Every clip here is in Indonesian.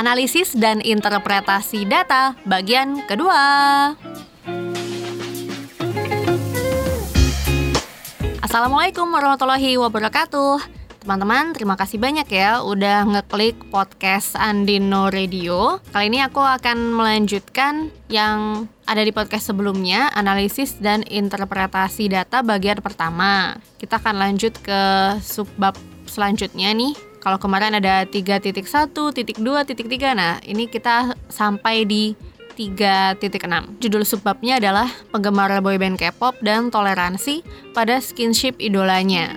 analisis dan interpretasi data bagian kedua. Assalamualaikum warahmatullahi wabarakatuh. Teman-teman, terima kasih banyak ya udah ngeklik podcast Andino Radio. Kali ini aku akan melanjutkan yang ada di podcast sebelumnya, analisis dan interpretasi data bagian pertama. Kita akan lanjut ke subbab selanjutnya nih. Kalau kemarin ada 3.1, titik 2, titik 3. Nah, ini kita sampai di 3.6. Judul subbabnya adalah penggemar boyband K-pop dan toleransi pada skinship idolanya.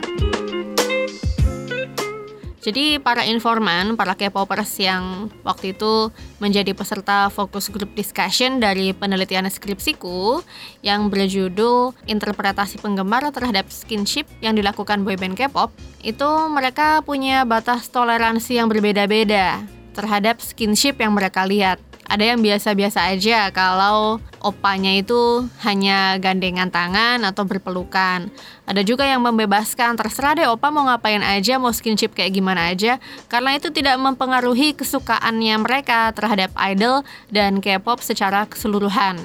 Jadi para informan, para K-popers yang waktu itu menjadi peserta fokus group discussion dari penelitian skripsiku yang berjudul Interpretasi Penggemar terhadap Skinship yang dilakukan boyband K-pop, itu mereka punya batas toleransi yang berbeda-beda terhadap skinship yang mereka lihat ada yang biasa-biasa aja kalau opanya itu hanya gandengan tangan atau berpelukan. Ada juga yang membebaskan, terserah deh opa mau ngapain aja, mau skinship kayak gimana aja, karena itu tidak mempengaruhi kesukaannya mereka terhadap idol dan K-pop secara keseluruhan.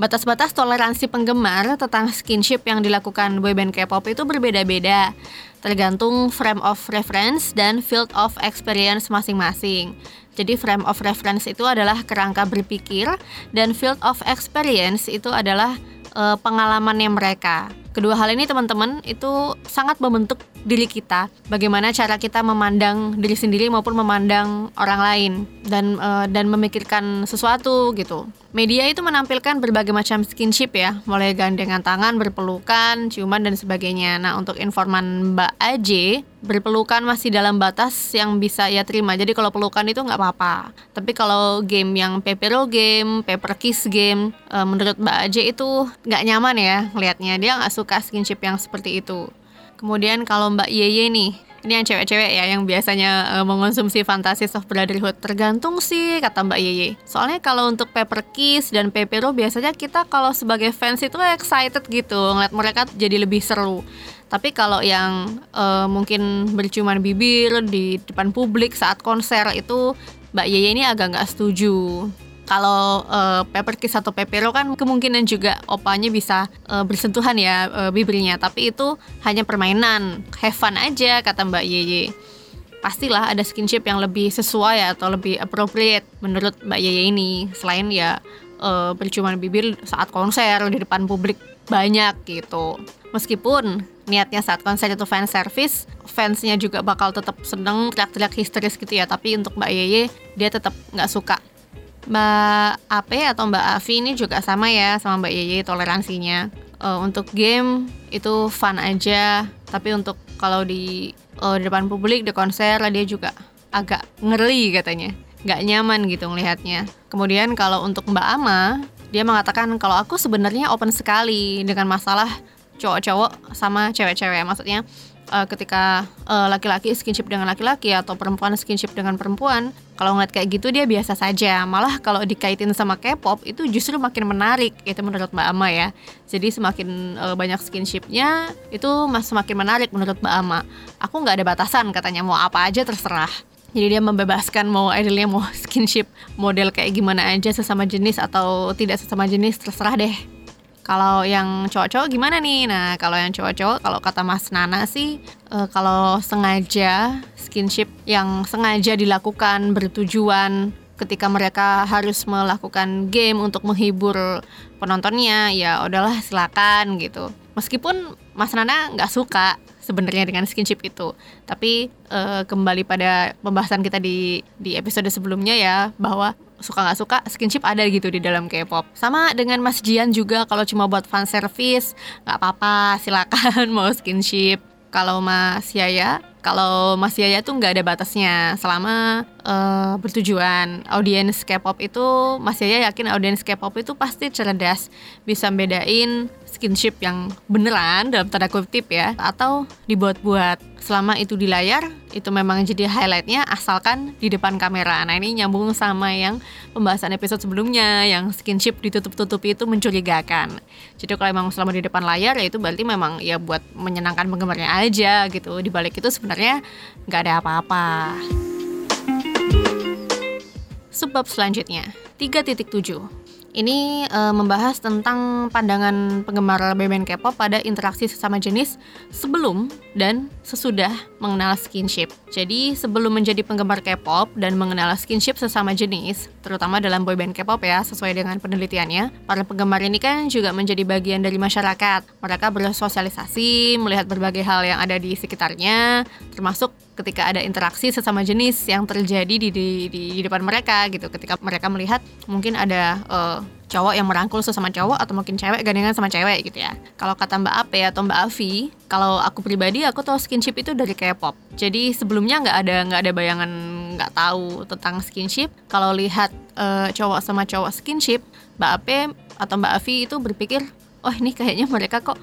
Batas-batas toleransi penggemar tentang skinship yang dilakukan boyband K-pop itu berbeda-beda, tergantung frame of reference dan field of experience masing-masing. Jadi frame of reference itu adalah kerangka berpikir dan field of experience itu adalah uh, pengalamannya mereka. Kedua hal ini teman-teman itu sangat membentuk diri kita, bagaimana cara kita memandang diri sendiri maupun memandang orang lain dan uh, dan memikirkan sesuatu gitu. Media itu menampilkan berbagai macam skinship ya, mulai gandengan tangan, berpelukan, ciuman dan sebagainya. Nah, untuk informan Mbak AJ, berpelukan masih dalam batas yang bisa ia terima. Jadi kalau pelukan itu nggak apa-apa. Tapi kalau game yang pepero game, paper kiss game, e, menurut Mbak AJ itu nggak nyaman ya ngelihatnya. Dia nggak suka skinship yang seperti itu. Kemudian kalau Mbak Yeye nih, ini yang cewek-cewek ya yang biasanya uh, mengonsumsi fantasi soft brotherhood tergantung sih kata Mbak Yeye. Soalnya kalau untuk Pepper Kiss dan Pepero biasanya kita kalau sebagai fans itu excited gitu ngeliat mereka jadi lebih seru. Tapi kalau yang uh, mungkin berciuman bibir di depan publik saat konser itu Mbak Yeye ini agak nggak setuju kalau uh, Pepper Kiss atau Pepero kan kemungkinan juga opanya bisa uh, bersentuhan ya uh, bibirnya. Tapi itu hanya permainan. Have fun aja kata Mbak Yeye pastilah ada skinship yang lebih sesuai atau lebih appropriate menurut Mbak Yeye ini. Selain ya uh, berciuman bibir saat konser di depan publik banyak gitu. Meskipun niatnya saat konser itu fan service fansnya juga bakal tetap seneng teriak-teriak histeris gitu ya. Tapi untuk Mbak Yeye dia tetap nggak suka Mbak Ape atau Mbak Avi ini juga sama ya sama Mbak Yeye toleransinya. Uh, untuk game itu fun aja, tapi untuk kalau di uh, depan publik di konser dia juga agak ngeri katanya, nggak nyaman gitu ngelihatnya. Kemudian kalau untuk Mbak Ama, dia mengatakan kalau aku sebenarnya open sekali dengan masalah cowok-cowok sama cewek-cewek. Maksudnya uh, ketika uh, laki-laki skinship dengan laki-laki atau perempuan skinship dengan perempuan, kalau ngeliat kayak gitu dia biasa saja. Malah kalau dikaitin sama K-pop itu justru makin menarik itu menurut Mbak Ama ya. Jadi semakin uh, banyak skinshipnya itu semakin menarik menurut Mbak Ama. Aku nggak ada batasan katanya mau apa aja terserah. Jadi dia membebaskan mau idolnya mau skinship model kayak gimana aja sesama jenis atau tidak sesama jenis terserah deh. Kalau yang cowok-cowok gimana nih? Nah, kalau yang cowok-cowok, kalau kata Mas Nana sih, uh, kalau sengaja skinship yang sengaja dilakukan bertujuan ketika mereka harus melakukan game untuk menghibur penontonnya, ya udahlah silakan gitu. Meskipun Mas Nana nggak suka sebenarnya dengan skinship itu, tapi uh, kembali pada pembahasan kita di di episode sebelumnya ya bahwa suka nggak suka skinship ada gitu di dalam K-pop. Sama dengan Mas Jian juga kalau cuma buat fan service nggak apa-apa silakan mau skinship. Kalau Mas Yaya, kalau Mas Yaya tuh nggak ada batasnya selama uh, bertujuan. Audiens K-pop itu Mas Yaya yakin audiens K-pop itu pasti cerdas, bisa bedain skinship yang beneran dalam tanda kutip ya atau dibuat-buat selama itu di layar itu memang jadi highlightnya asalkan di depan kamera. Nah ini nyambung sama yang pembahasan episode sebelumnya yang skinship ditutup-tutupi itu mencurigakan. Jadi kalau memang selama di depan layar ya itu berarti memang ya buat menyenangkan penggemarnya aja gitu. Di balik itu sebenarnya nggak ada apa-apa subbab selanjutnya 3.7 ini uh, membahas tentang pandangan penggemar boyband K-pop pada interaksi sesama jenis sebelum dan sesudah mengenal skinship. Jadi sebelum menjadi penggemar K-pop dan mengenal skinship sesama jenis, terutama dalam boyband K-pop ya, sesuai dengan penelitiannya, para penggemar ini kan juga menjadi bagian dari masyarakat. Mereka bersosialisasi, melihat berbagai hal yang ada di sekitarnya, termasuk ketika ada interaksi sesama jenis yang terjadi di di, di, depan mereka gitu ketika mereka melihat mungkin ada uh, cowok yang merangkul sesama cowok atau mungkin cewek gandengan sama cewek gitu ya. Kalau kata Mbak Ape atau Mbak Avi, kalau aku pribadi aku tahu skinship itu dari K-pop. Jadi sebelumnya nggak ada nggak ada bayangan nggak tahu tentang skinship. Kalau lihat uh, cowok sama cowok skinship, Mbak Ape atau Mbak Avi itu berpikir, oh ini kayaknya mereka kok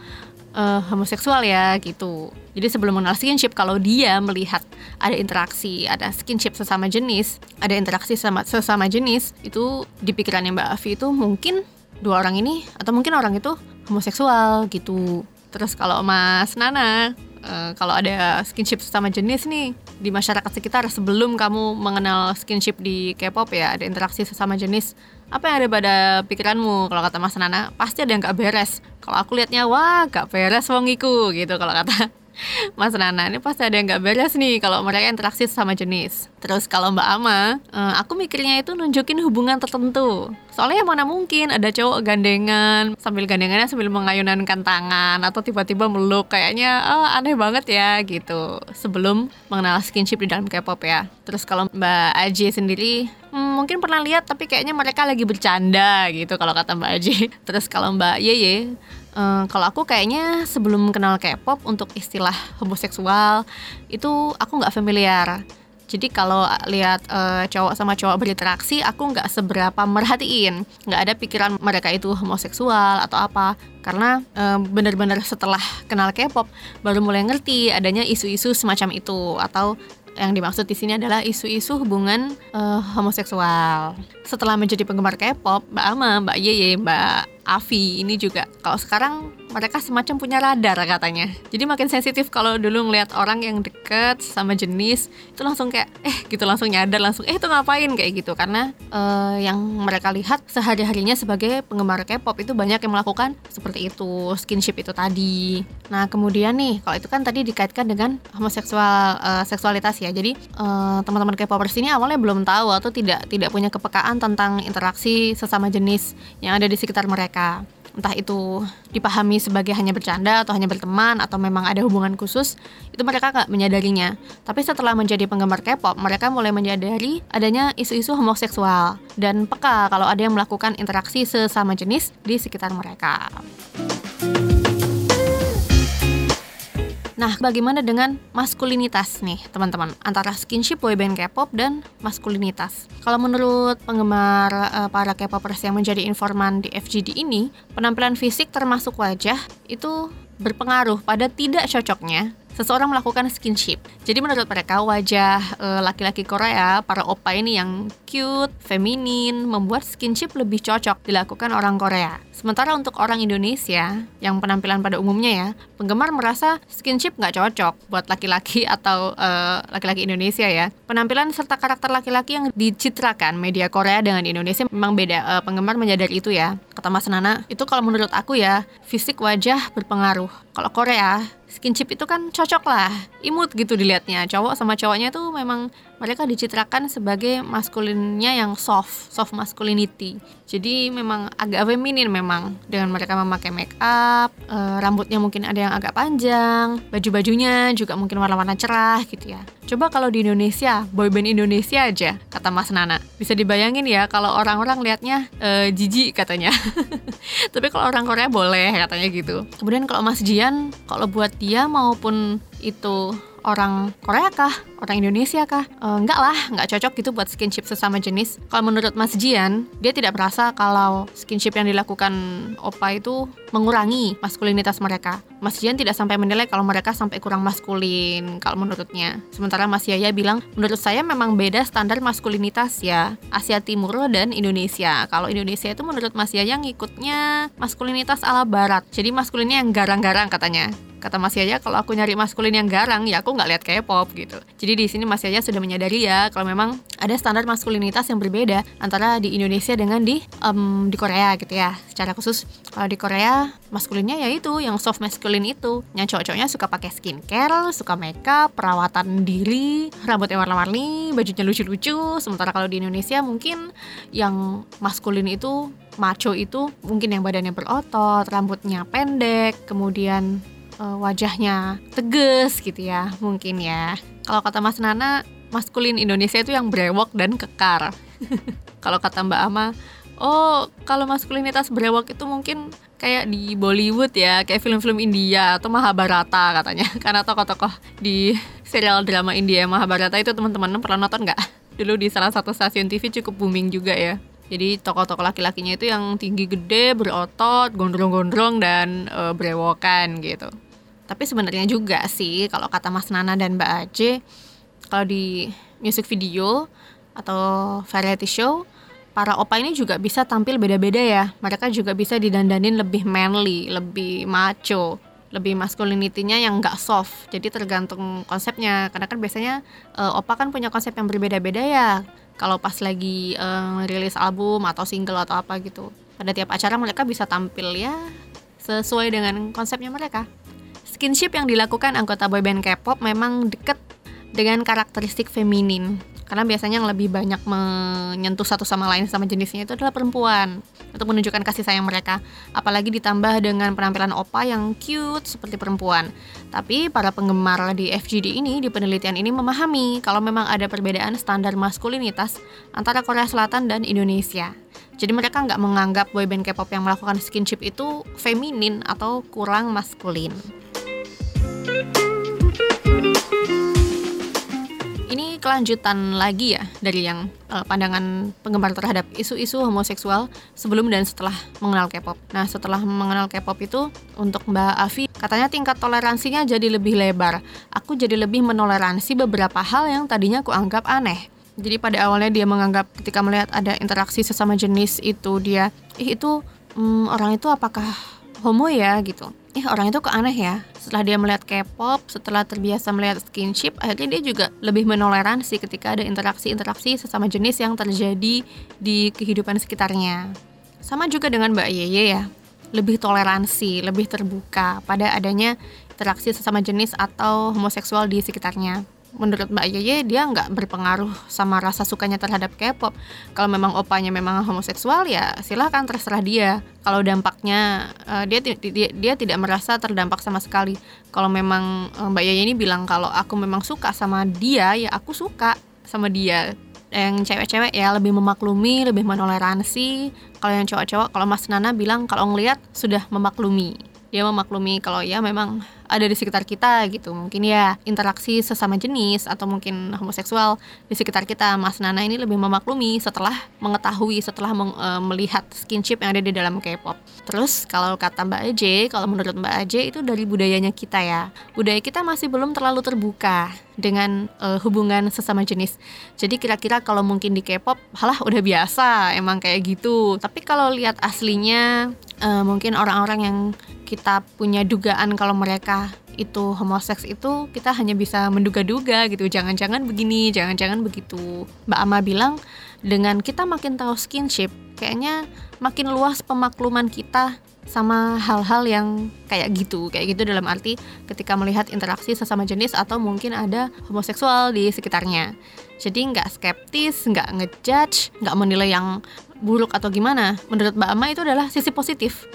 uh, homoseksual ya gitu. Jadi sebelum mengenal skinship, kalau dia melihat ada interaksi, ada skinship sesama jenis, ada interaksi sama sesama jenis, itu di pikirannya Mbak Avi itu mungkin dua orang ini atau mungkin orang itu homoseksual gitu. Terus kalau Mas Nana, uh, kalau ada skinship sesama jenis nih di masyarakat sekitar sebelum kamu mengenal skinship di K-pop ya, ada interaksi sesama jenis apa yang ada pada pikiranmu? Kalau kata Mas Nana pasti ada yang gak beres. Kalau aku liatnya wah gak beres wongiku gitu kalau kata Mas Nana. Ini pasti ada yang gak beres nih kalau mereka interaksi sama jenis. Terus kalau Mbak Ama eh, aku mikirnya itu nunjukin hubungan tertentu. Soalnya mana mungkin ada cowok gandengan sambil gandengannya sambil mengayunkan tangan atau tiba-tiba meluk. Kayaknya oh, aneh banget ya gitu. Sebelum mengenal skinship di dalam K-pop ya. Terus kalau Mbak Aji sendiri mungkin pernah lihat tapi kayaknya mereka lagi bercanda gitu kalau kata Mbak Aji. Terus kalau Mbak Yeye, uh, kalau aku kayaknya sebelum kenal K-pop untuk istilah homoseksual itu aku nggak familiar. Jadi kalau lihat uh, cowok sama cowok berinteraksi, aku nggak seberapa merhatiin, nggak ada pikiran mereka itu homoseksual atau apa. Karena uh, benar-benar setelah kenal K-pop baru mulai ngerti adanya isu-isu semacam itu atau yang dimaksud di sini adalah isu-isu hubungan uh, homoseksual. Setelah menjadi penggemar K-pop, Mbak Ama, Mbak Yeye, Mbak Avi ini juga kalau sekarang mereka semacam punya radar katanya. Jadi makin sensitif kalau dulu ngelihat orang yang deket sama jenis itu langsung kayak eh gitu langsung nyadar langsung eh itu ngapain kayak gitu karena uh, yang mereka lihat sehari-harinya sebagai penggemar K-pop itu banyak yang melakukan seperti itu skinship itu tadi. Nah kemudian nih kalau itu kan tadi dikaitkan dengan homoseksual uh, seksualitas ya. Jadi uh, teman-teman K-popers ini awalnya belum tahu atau tidak tidak punya kepekaan tentang interaksi sesama jenis yang ada di sekitar mereka entah itu dipahami sebagai hanya bercanda atau hanya berteman atau memang ada hubungan khusus itu mereka nggak menyadarinya tapi setelah menjadi penggemar K-pop mereka mulai menyadari adanya isu-isu homoseksual dan peka kalau ada yang melakukan interaksi sesama jenis di sekitar mereka. Nah, bagaimana dengan maskulinitas nih, teman-teman? Antara skinship boyband K-pop dan maskulinitas. Kalau menurut penggemar uh, para K-popers yang menjadi informan di FGD ini, penampilan fisik termasuk wajah itu berpengaruh pada tidak cocoknya seseorang melakukan skinship. Jadi menurut mereka wajah eh, laki-laki Korea, para opa ini yang cute, feminin, membuat skinship lebih cocok dilakukan orang Korea. Sementara untuk orang Indonesia yang penampilan pada umumnya ya, penggemar merasa skinship nggak cocok buat laki-laki atau uh, laki-laki Indonesia ya. Penampilan serta karakter laki-laki yang dicitrakan media Korea dengan Indonesia memang beda. Uh, penggemar menyadari itu ya. Kata Mas Nana, itu kalau menurut aku ya, fisik wajah berpengaruh. Kalau Korea, skinship itu kan cocok lah. Imut gitu dilihatnya. Cowok sama cowoknya tuh memang mereka dicitrakan sebagai maskulinnya yang soft soft masculinity. Jadi memang agak feminin memang. Dengan mereka memakai make up e, rambutnya mungkin ada yang agak panjang baju bajunya juga mungkin warna-warna cerah gitu ya. Coba kalau di Indonesia boyband Indonesia aja kata Mas Nana. Bisa dibayangin ya kalau orang-orang liatnya e, jijik katanya. Tapi kalau orang Korea boleh katanya gitu. Kemudian kalau Mas Jian kalau buat dia maupun itu orang Korea kah, orang Indonesia kah? E, enggak lah, enggak cocok gitu buat skinship sesama jenis. Kalau menurut Mas Jian, dia tidak merasa kalau skinship yang dilakukan Opa itu mengurangi maskulinitas mereka. Mas Jian tidak sampai menilai kalau mereka sampai kurang maskulin kalau menurutnya. Sementara Mas Yaya bilang, menurut saya memang beda standar maskulinitas ya, Asia Timur dan Indonesia. Kalau Indonesia itu menurut Mas Yaya ngikutnya maskulinitas ala barat. Jadi maskulinnya yang garang-garang katanya kata Mas Yaya kalau aku nyari maskulin yang garang ya aku nggak lihat K-pop gitu. Jadi di sini Mas Yaya sudah menyadari ya kalau memang ada standar maskulinitas yang berbeda antara di Indonesia dengan di um, di Korea gitu ya. Secara khusus kalau di Korea maskulinnya ya itu yang soft maskulin itu. Yang cowok-cowoknya suka pakai skincare suka makeup perawatan diri rambutnya warna-warni bajunya lucu-lucu. Sementara kalau di Indonesia mungkin yang maskulin itu macho itu mungkin yang badannya berotot rambutnya pendek kemudian uh, wajahnya tegas gitu ya mungkin ya. Kalau kata Mas Nana maskulin Indonesia itu yang brewok dan kekar. Kalau kata Mbak Ama oh kalau maskulinitas brewok itu mungkin kayak di Bollywood ya kayak film-film India atau Mahabharata katanya. Karena tokoh-tokoh di serial drama India Mahabharata itu teman-teman pernah nonton nggak? Dulu di salah satu stasiun TV cukup booming juga ya. Jadi tokoh-tokoh laki-lakinya itu yang tinggi gede, berotot, gondrong-gondrong dan e, brewokan gitu tapi sebenarnya juga sih kalau kata Mas Nana dan Mbak Aje kalau di music video atau variety show para opa ini juga bisa tampil beda-beda ya. Mereka juga bisa didandanin lebih manly lebih macho lebih masculinity-nya yang nggak soft. Jadi tergantung konsepnya. Karena kan biasanya uh, opa kan punya konsep yang berbeda-beda ya. Kalau pas lagi uh, rilis album atau single atau apa gitu. Pada tiap acara mereka bisa tampil ya sesuai dengan konsepnya mereka Skinship yang dilakukan anggota boyband K-pop memang dekat dengan karakteristik feminin. Karena biasanya yang lebih banyak menyentuh satu sama lain sama jenisnya itu adalah perempuan. Untuk menunjukkan kasih sayang mereka. Apalagi ditambah dengan penampilan opa yang cute seperti perempuan. Tapi para penggemar di FGD ini di penelitian ini memahami kalau memang ada perbedaan standar maskulinitas antara Korea Selatan dan Indonesia. Jadi mereka nggak menganggap boyband K-pop yang melakukan skinship itu feminin atau kurang maskulin. Ini kelanjutan lagi ya dari yang uh, pandangan penggemar terhadap isu-isu homoseksual sebelum dan setelah mengenal K-pop. Nah, setelah mengenal K-pop itu untuk Mbak Avi katanya tingkat toleransinya jadi lebih lebar. Aku jadi lebih menoleransi beberapa hal yang tadinya aku anggap aneh. Jadi pada awalnya dia menganggap ketika melihat ada interaksi sesama jenis itu dia, ih itu hmm, orang itu apakah homo ya gitu. Ih orang itu kok aneh ya. Setelah dia melihat K-pop setelah terbiasa melihat skinship akhirnya dia juga lebih menoleransi ketika ada interaksi-interaksi sesama jenis yang terjadi di kehidupan sekitarnya. Sama juga dengan Mbak Yeye ya. Lebih toleransi lebih terbuka pada adanya interaksi sesama jenis atau homoseksual di sekitarnya menurut Mbak Yeye dia nggak berpengaruh sama rasa sukanya terhadap K-pop. Kalau memang opanya memang homoseksual ya silahkan terserah dia. Kalau dampaknya uh, dia, dia dia tidak merasa terdampak sama sekali. Kalau memang uh, Mbak Yeye ini bilang kalau aku memang suka sama dia ya aku suka sama dia. Yang cewek-cewek ya lebih memaklumi, lebih menoleransi. Kalau yang cowok-cowok, kalau Mas Nana bilang kalau ngelihat sudah memaklumi dia memaklumi kalau ya memang ada di sekitar kita gitu mungkin ya interaksi sesama jenis atau mungkin homoseksual di sekitar kita Mas Nana ini lebih memaklumi setelah mengetahui setelah meng, e, melihat skinship yang ada di dalam K-pop terus kalau kata Mbak Aje kalau menurut Mbak Aje itu dari budayanya kita ya budaya kita masih belum terlalu terbuka dengan uh, hubungan sesama jenis. Jadi kira-kira kalau mungkin di K-pop, halah udah biasa, emang kayak gitu. Tapi kalau lihat aslinya, uh, mungkin orang-orang yang kita punya dugaan kalau mereka itu homoseks itu kita hanya bisa menduga-duga gitu. Jangan-jangan begini jangan-jangan begitu. Mbak Ama bilang dengan kita makin tahu skinship kayaknya makin luas pemakluman kita sama hal-hal yang kayak gitu. Kayak gitu dalam arti ketika melihat interaksi sesama jenis atau mungkin ada homoseksual di sekitarnya. Jadi nggak skeptis nggak ngejudge nggak menilai yang buruk atau gimana. Menurut Mbak Ama itu adalah sisi positif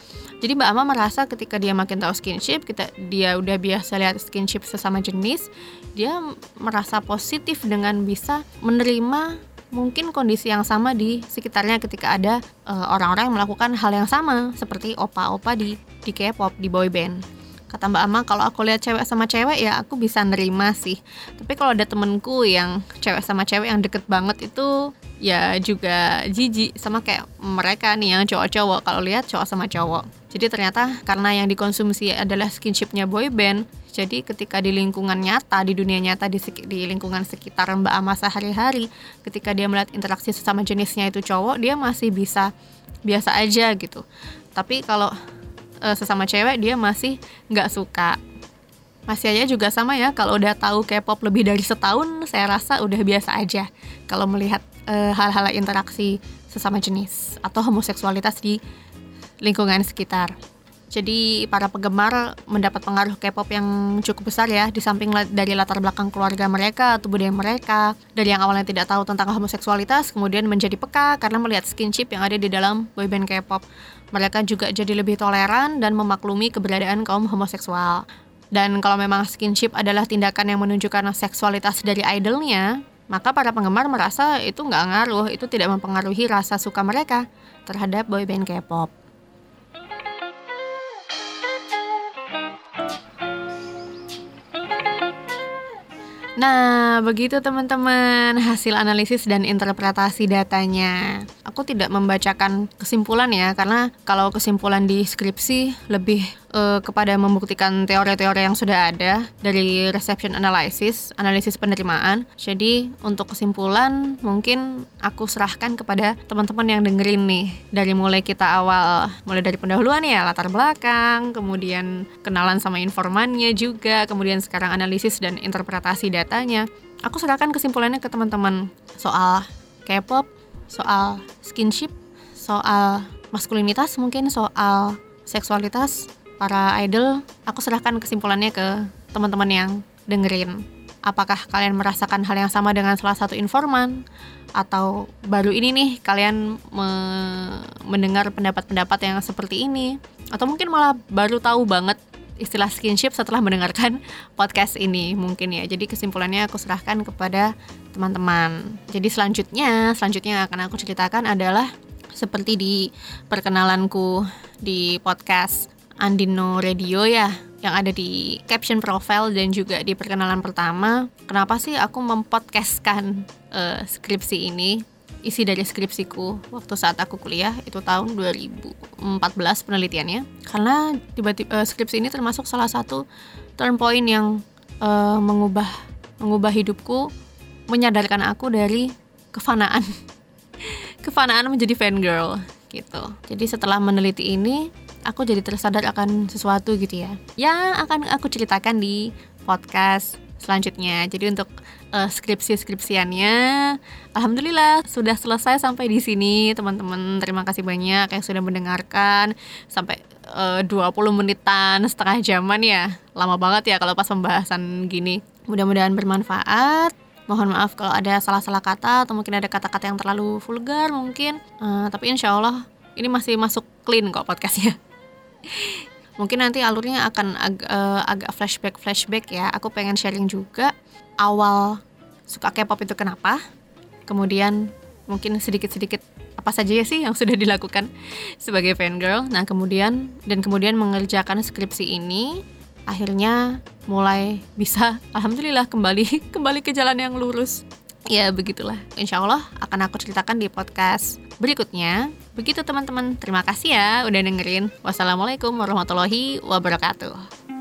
jadi Mbak Ama merasa ketika dia makin tahu skinship kita dia udah biasa lihat skinship sesama jenis dia merasa positif dengan bisa menerima mungkin kondisi yang sama di sekitarnya ketika ada eh, orang-orang uh, yang melakukan hal yang sama seperti opa-opa di di K-pop di boy band. Kata Mbak Ama kalau aku lihat cewek sama cewek ya aku bisa nerima sih. Tapi kalau ada temenku yang cewek sama cewek yang deket banget itu ya juga jijik sama kayak mereka nih yang cowok-cowok kalau lihat cowok sama cowok. Jadi ternyata karena yang dikonsumsi adalah skinshipnya boy band, jadi ketika di lingkungan nyata, di dunia nyata, di, di lingkungan sekitar Mbak Ama sehari-hari, ketika dia melihat interaksi sesama jenisnya itu cowok, dia masih bisa biasa aja gitu. Tapi kalau e, sesama cewek dia masih nggak suka. Masih aja juga sama ya, kalau udah tahu K-pop lebih dari setahun, saya rasa udah biasa aja kalau melihat uh, hal-hal interaksi sesama jenis atau homoseksualitas di lingkungan sekitar. Jadi para penggemar mendapat pengaruh K-pop yang cukup besar ya di samping dari latar belakang keluarga mereka atau budaya mereka. Dari yang awalnya tidak tahu tentang homoseksualitas kemudian menjadi peka karena melihat skinship yang ada di dalam boyband K-pop. Mereka juga jadi lebih toleran dan memaklumi keberadaan kaum homoseksual. Dan kalau memang skinship adalah tindakan yang menunjukkan seksualitas dari idolnya, maka para penggemar merasa itu nggak ngaruh, itu tidak mempengaruhi rasa suka mereka terhadap boyband K-pop. Nah, begitu teman-teman hasil analisis dan interpretasi datanya. Aku tidak membacakan kesimpulan ya, karena kalau kesimpulan di skripsi lebih uh, kepada membuktikan teori-teori yang sudah ada dari reception analysis, analisis penerimaan. Jadi untuk kesimpulan mungkin aku serahkan kepada teman-teman yang dengerin nih dari mulai kita awal, mulai dari pendahuluan ya latar belakang, kemudian kenalan sama informannya juga, kemudian sekarang analisis dan interpretasi datanya. Aku serahkan kesimpulannya ke teman-teman soal K-pop, soal skinship, soal maskulinitas mungkin soal seksualitas para idol, aku serahkan kesimpulannya ke teman-teman yang dengerin. Apakah kalian merasakan hal yang sama dengan salah satu informan atau baru ini nih kalian me mendengar pendapat-pendapat yang seperti ini atau mungkin malah baru tahu banget istilah skinship setelah mendengarkan podcast ini mungkin ya. Jadi kesimpulannya aku serahkan kepada teman-teman. Jadi selanjutnya, selanjutnya akan aku ceritakan adalah seperti di perkenalanku di podcast Andino Radio ya yang ada di caption profile dan juga di perkenalan pertama. Kenapa sih aku mempodcastkan uh, skripsi ini? Isi dari skripsiku waktu saat aku kuliah itu tahun 2014 penelitiannya. Karena tiba-tiba uh, skripsi ini termasuk salah satu turn point yang uh, mengubah mengubah hidupku, menyadarkan aku dari kefanaan. kefanaan menjadi fan girl gitu. Jadi setelah meneliti ini, aku jadi tersadar akan sesuatu gitu ya. Yang akan aku ceritakan di podcast selanjutnya. Jadi untuk uh, skripsi skripsiannya alhamdulillah sudah selesai sampai di sini teman-teman. Terima kasih banyak yang sudah mendengarkan sampai eh, uh, 20 menitan setengah jaman ya. Lama banget ya kalau pas pembahasan gini. Mudah-mudahan bermanfaat. Mohon maaf kalau ada salah-salah kata atau mungkin ada kata-kata yang terlalu vulgar mungkin. Uh, tapi insya Allah ini masih masuk clean kok podcastnya mungkin nanti alurnya akan ag uh, agak flashback flashback ya. Aku pengen sharing juga awal suka K-pop itu kenapa. Kemudian mungkin sedikit-sedikit apa saja ya sih yang sudah dilakukan sebagai fangirl. Nah kemudian dan kemudian mengerjakan skripsi ini akhirnya mulai bisa alhamdulillah kembali kembali ke jalan yang lurus. Ya begitulah. Insya Allah akan aku ceritakan di podcast berikutnya begitu teman-teman. Terima kasih ya udah dengerin. Wassalamualaikum warahmatullahi wabarakatuh